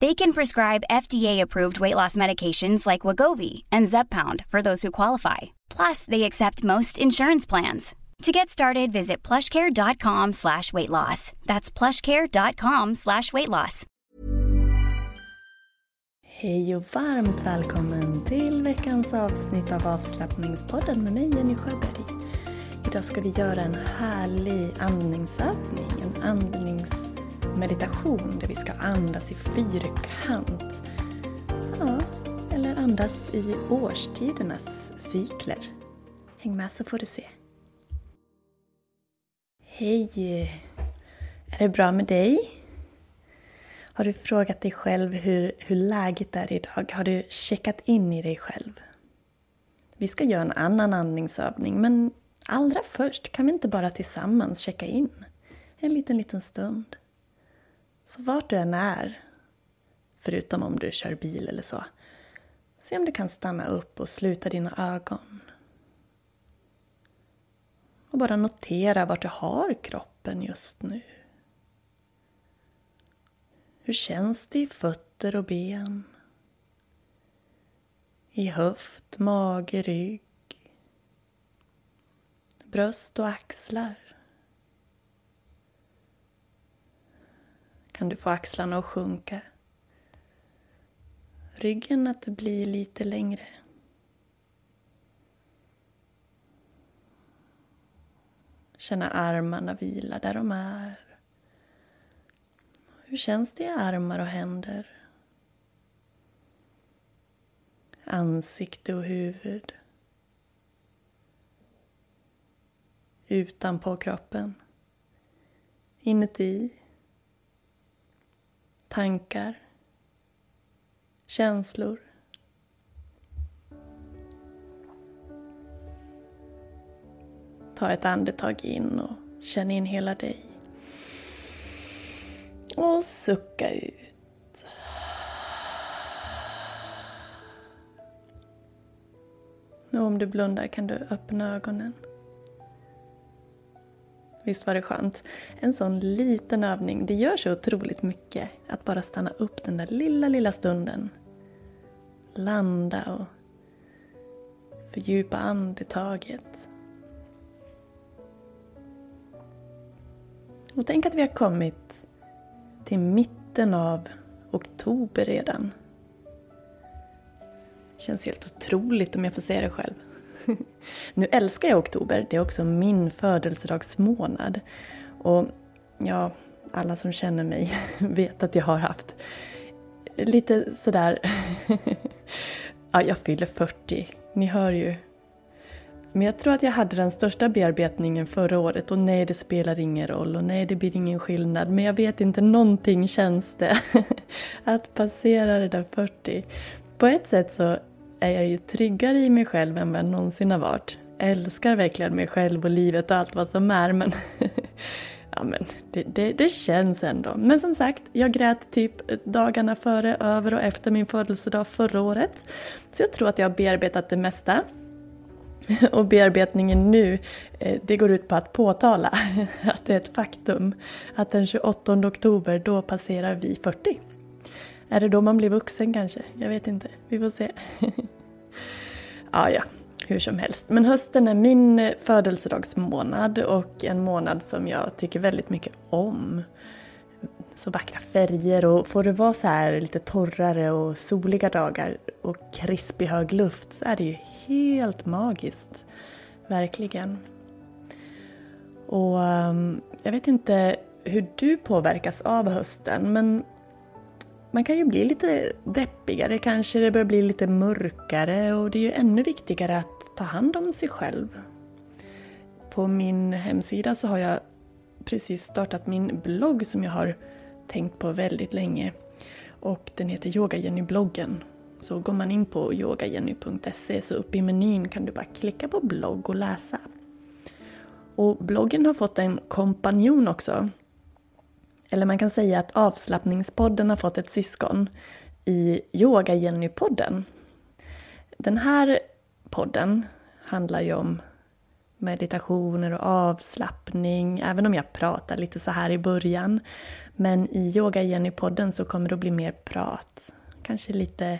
They can prescribe FDA-approved weight loss medications like Wagovi and Zepbound for those who qualify. Plus, they accept most insurance plans. To get started, visit plushcare.com slash weight loss. That's plushcare.com slash weight loss. Hej och varmt välkommen till veckans avsnitt av avslappningspodden med mig Jenny Sjöberg. Idag ska vi göra en härlig andningsövning, en Meditation, där vi ska andas i fyrkant. Ja, eller andas i årstidernas cykler. Häng med så får du se. Hej! Är det bra med dig? Har du frågat dig själv hur, hur läget är idag? Har du checkat in i dig själv? Vi ska göra en annan andningsövning, men allra först kan vi inte bara tillsammans checka in? En liten, liten stund. Så vart du än är, förutom om du kör bil eller så, se om du kan stanna upp och sluta dina ögon. Och bara notera vart du har kroppen just nu. Hur känns det i fötter och ben? I höft, mage, rygg? Bröst och axlar? Kan du få axlarna att sjunka? Ryggen att bli lite längre? Känna armarna vila där de är. Hur känns det i armar och händer? Ansikte och huvud. Utanpå kroppen. Inuti. Tankar. Känslor. Ta ett andetag in och känn in hela dig. Och sucka ut. Och om du blundar kan du öppna ögonen. Visst var det skönt? En sån liten övning, det gör så otroligt mycket. Att bara stanna upp den där lilla, lilla stunden. Landa och fördjupa andetaget. Och tänk att vi har kommit till mitten av oktober redan. Känns helt otroligt om jag får säga det själv. nu älskar jag oktober, det är också min födelsedagsmånad. Och ja, alla som känner mig vet att jag har haft lite sådär... ja, jag fyller 40. Ni hör ju men jag tror att jag hade den största bearbetningen förra året och nej, det spelar ingen roll och nej, det blir ingen skillnad. Men jag vet inte, någonting känns det. att passera det där 40. På ett sätt så är jag ju tryggare i mig själv än vad jag någonsin har varit. Jag älskar verkligen mig själv och livet och allt vad som är men ja, men det, det, det, känns ändå. Men som sagt, jag grät typ dagarna före, över och efter min födelsedag förra året. Så jag tror att jag har bearbetat det mesta. Och bearbetningen nu, eh, det går ut på att påtala att det är ett faktum att den 28 oktober, då passerar vi 40. Är det då man blir vuxen kanske? Jag vet inte. Vi får se. ja, ah, ja, hur som helst. Men hösten är min födelsedagsmånad och en månad som jag tycker väldigt mycket om. Så vackra färger och får det vara så här lite torrare och soliga dagar och krispig hög luft så är det ju helt magiskt. Verkligen. Och ehm, jag vet inte hur du påverkas av hösten men man kan ju bli lite deppigare kanske, det börjar bli lite mörkare och det är ju ännu viktigare att ta hand om sig själv. På min hemsida så har jag precis startat min blogg som jag har tänkt på väldigt länge. Och den heter Yoga Jenny-bloggen. Så går man in på yogajenny.se så uppe i menyn kan du bara klicka på blogg och läsa. Och bloggen har fått en kompanjon också eller man kan säga att avslappningspodden har fått ett syskon i Yoga-Jenny-podden. Den här podden handlar ju om meditationer och avslappning, även om jag pratar lite så här i början. Men i Yoga-Jenny-podden så kommer det att bli mer prat. Kanske lite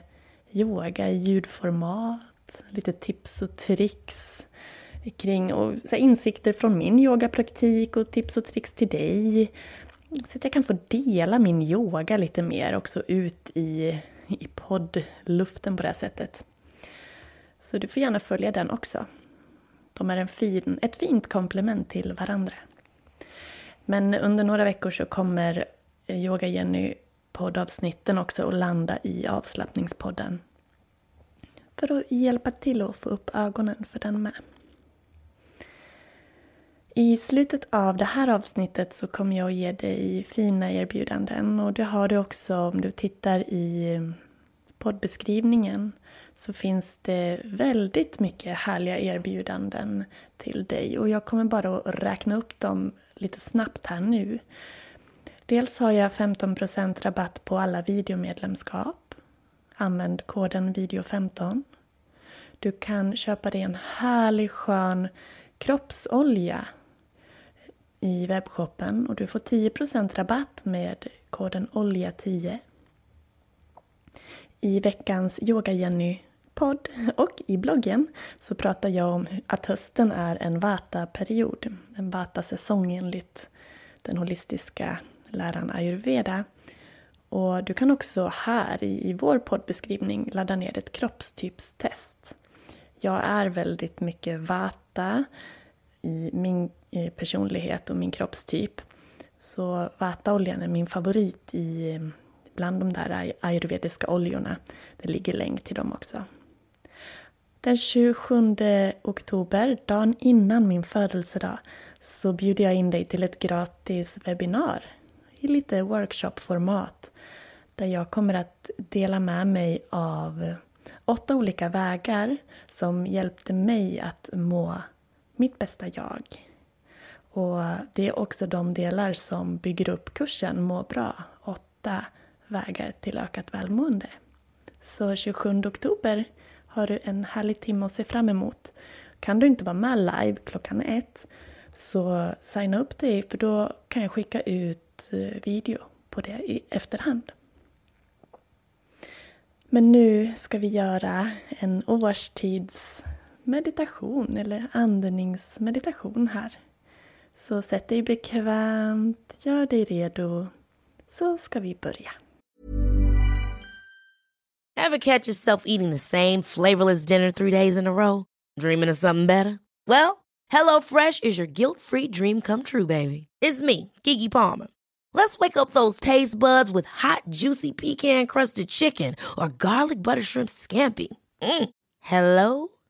yoga i ljudformat, lite tips och tricks kring och så insikter från min yogapraktik och tips och tricks till dig. Så att jag kan få dela min yoga lite mer också ut i, i poddluften på det här sättet. Så du får gärna följa den också. De är en fin, ett fint komplement till varandra. Men under några veckor så kommer Yoga Jenny poddavsnitten också att landa i avslappningspodden. För att hjälpa till att få upp ögonen för den med. I slutet av det här avsnittet så kommer jag att ge dig fina erbjudanden och det har du också om du tittar i poddbeskrivningen så finns det väldigt mycket härliga erbjudanden till dig och jag kommer bara att räkna upp dem lite snabbt här nu. Dels har jag 15% rabatt på alla videomedlemskap. Använd koden video15. Du kan köpa dig en härlig skön kroppsolja i webbshoppen och du får 10% rabatt med koden OLJA10. I veckans Yoga Jenny-podd och i bloggen så pratar jag om att hösten är en Vata-period, en Vata-säsong enligt den holistiska läran ayurveda. Och du kan också här i, i vår poddbeskrivning ladda ner ett kroppstypstest. Jag är väldigt mycket Vata i min eh, personlighet och min kroppstyp. Så vataoljan är min favorit i, bland de där ayurvediska oljorna. Det ligger länk till dem också. Den 27 oktober, dagen innan min födelsedag, så bjuder jag in dig till ett gratis webbinar i lite workshopformat där jag kommer att dela med mig av åtta olika vägar som hjälpte mig att må mitt bästa jag. Och det är också de delar som bygger upp kursen Må bra, åtta vägar till ökat välmående. Så 27 oktober har du en härlig timme att se fram emot. Kan du inte vara med live klockan ett så signa upp dig för då kan jag skicka ut eh, video på det i efterhand. Men nu ska vi göra en årstids meditation eller andningsmeditation här. Så sätt dig bekvämt, gör dig redo, så ska vi börja. Have catch yourself eating the same flavorless dinner three days in a row? Dreaming of something better? Well, hello fresh is your guilt free dream come true baby. It's me, Gigi Palmer. Let's wake up those taste buds with hot juicy pecan crusted chicken or garlic butter shrimp scampi. Mm. Hello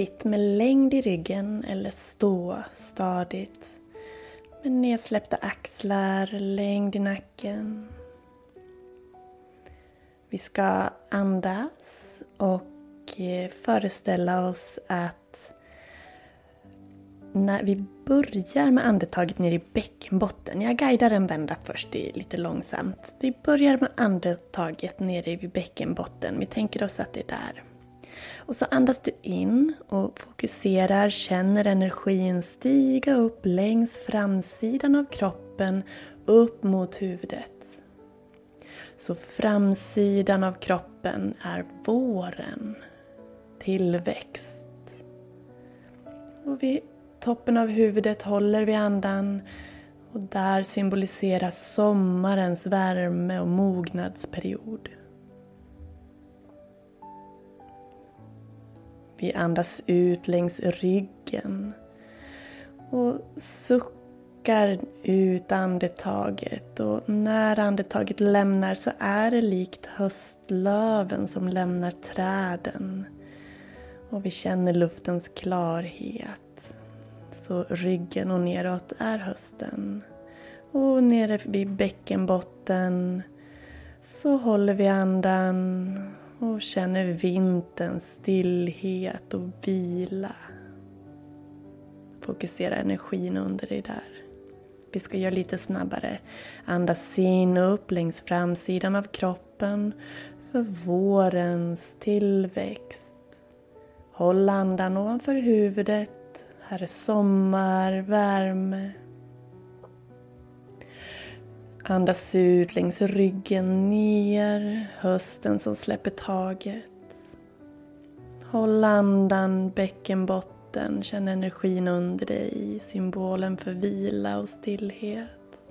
sitt med längd i ryggen eller stå stadigt. Med nedsläppta axlar, längd i nacken. Vi ska andas och eh, föreställa oss att när vi börjar med andetaget ner i bäckenbotten. Jag guidar en vända först, det är lite långsamt. Vi börjar med andetaget nere vid bäckenbotten. Vi tänker oss att det är där. Och så andas du in och fokuserar, känner energin stiga upp längs framsidan av kroppen upp mot huvudet. Så framsidan av kroppen är våren, tillväxt. Och vid toppen av huvudet håller vi andan och där symboliseras sommarens värme och mognadsperiod. Vi andas ut längs ryggen och suckar ut andetaget och när andetaget lämnar så är det likt höstlöven som lämnar träden. Och vi känner luftens klarhet. Så ryggen och neråt är hösten. Och nere vid bäckenbotten så håller vi andan och känner vinterns stillhet och vila. Fokusera energin under dig där. Vi ska göra lite snabbare. Andas in och upp längs framsidan av kroppen för vårens tillväxt. Håll andan ovanför huvudet. Här är sommar, värme, Andas ut längs ryggen ner, hösten som släpper taget. Håll andan, bäckenbotten, känn energin under dig, symbolen för vila och stillhet.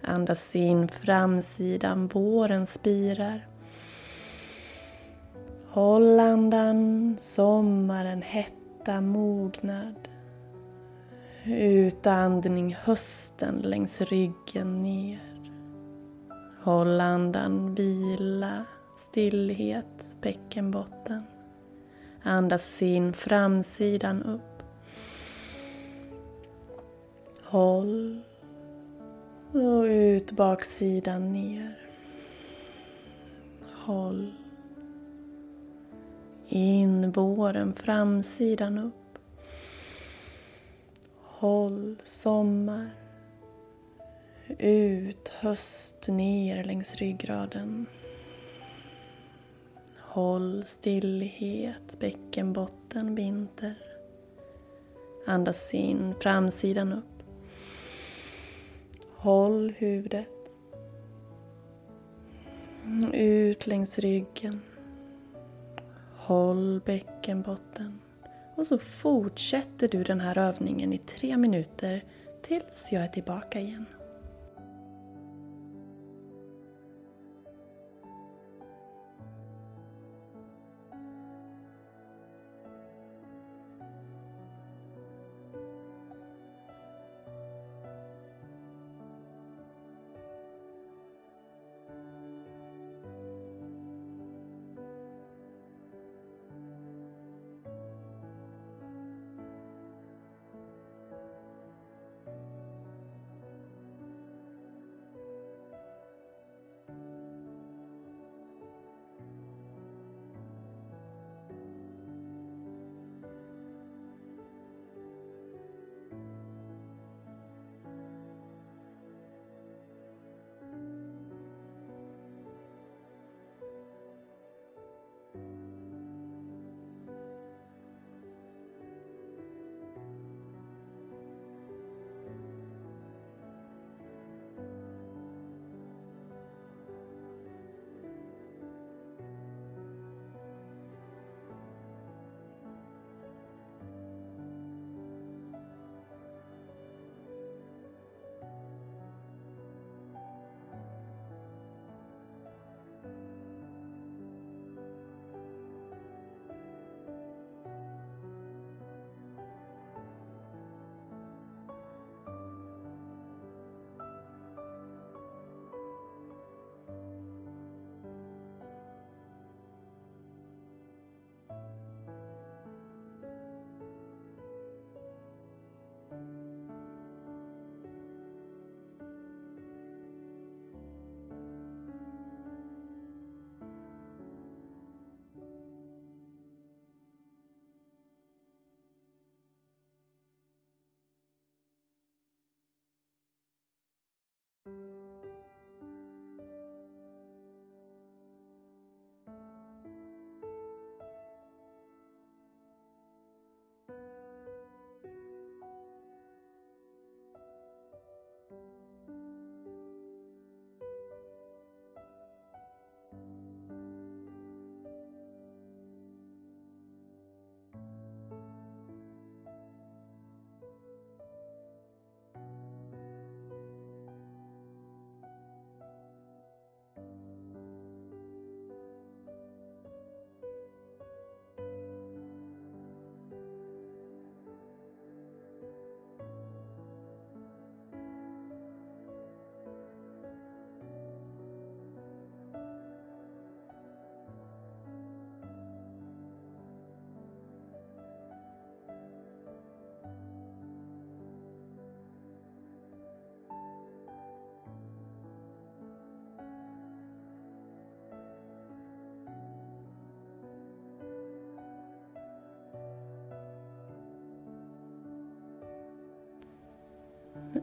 Andas in framsidan, våren spirar. Håll andan, sommaren, hetta, mognad. Utandning hösten längs ryggen ner. Håll andan, vila, stillhet, bäckenbotten. Andas in framsidan upp. Håll och ut baksidan ner. Håll. In våren, framsidan upp. Håll sommar. Ut höst ner längs ryggraden. Håll stillhet, bäckenbotten, vinter. Andas in framsidan upp. Håll huvudet. Ut längs ryggen. Håll bäckenbotten. Och så fortsätter du den här övningen i tre minuter tills jag är tillbaka igen.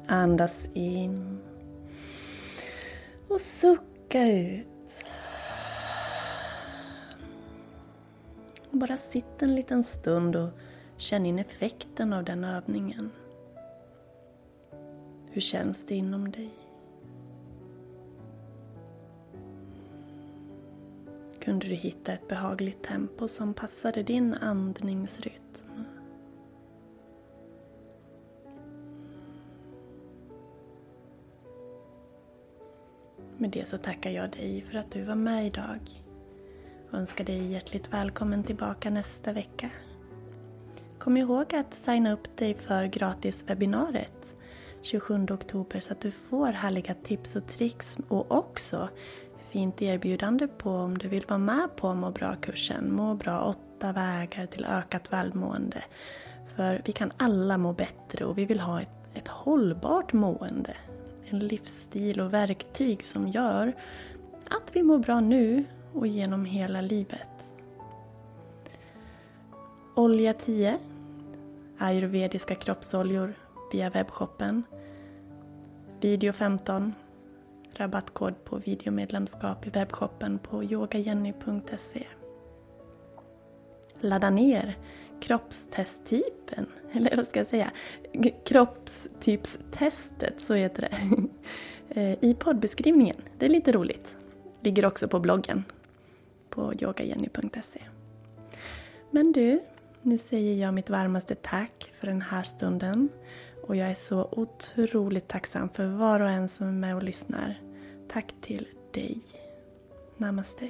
Andas in. Och sucka ut. Bara sitt en liten stund och känn in effekten av den övningen. Hur känns det inom dig? Kunde du hitta ett behagligt tempo som passade din andningsrytm? Med det så tackar jag dig för att du var med idag Jag önskar dig hjärtligt välkommen tillbaka nästa vecka. Kom ihåg att signa upp dig för gratiswebbinariet 27 oktober så att du får härliga tips och tricks och också fint erbjudande på om du vill vara med på Må bra-kursen. Må bra, 8 vägar till ökat välmående. För vi kan alla må bättre och vi vill ha ett, ett hållbart mående. En livsstil och verktyg som gör att vi mår bra nu och genom hela livet. Olja 10, ayurvediska kroppsoljor via webbshoppen. Video 15, rabattkod på videomedlemskap i webbshoppen på yogajenny.se. Ladda ner kroppstesttypen, eller vad ska jag säga, kroppstypstestet, så heter det, eh, i poddbeskrivningen. Det är lite roligt. Ligger också på bloggen på yogajenny.se. Men du, nu säger jag mitt varmaste tack för den här stunden och jag är så otroligt tacksam för var och en som är med och lyssnar. Tack till dig. Namaste.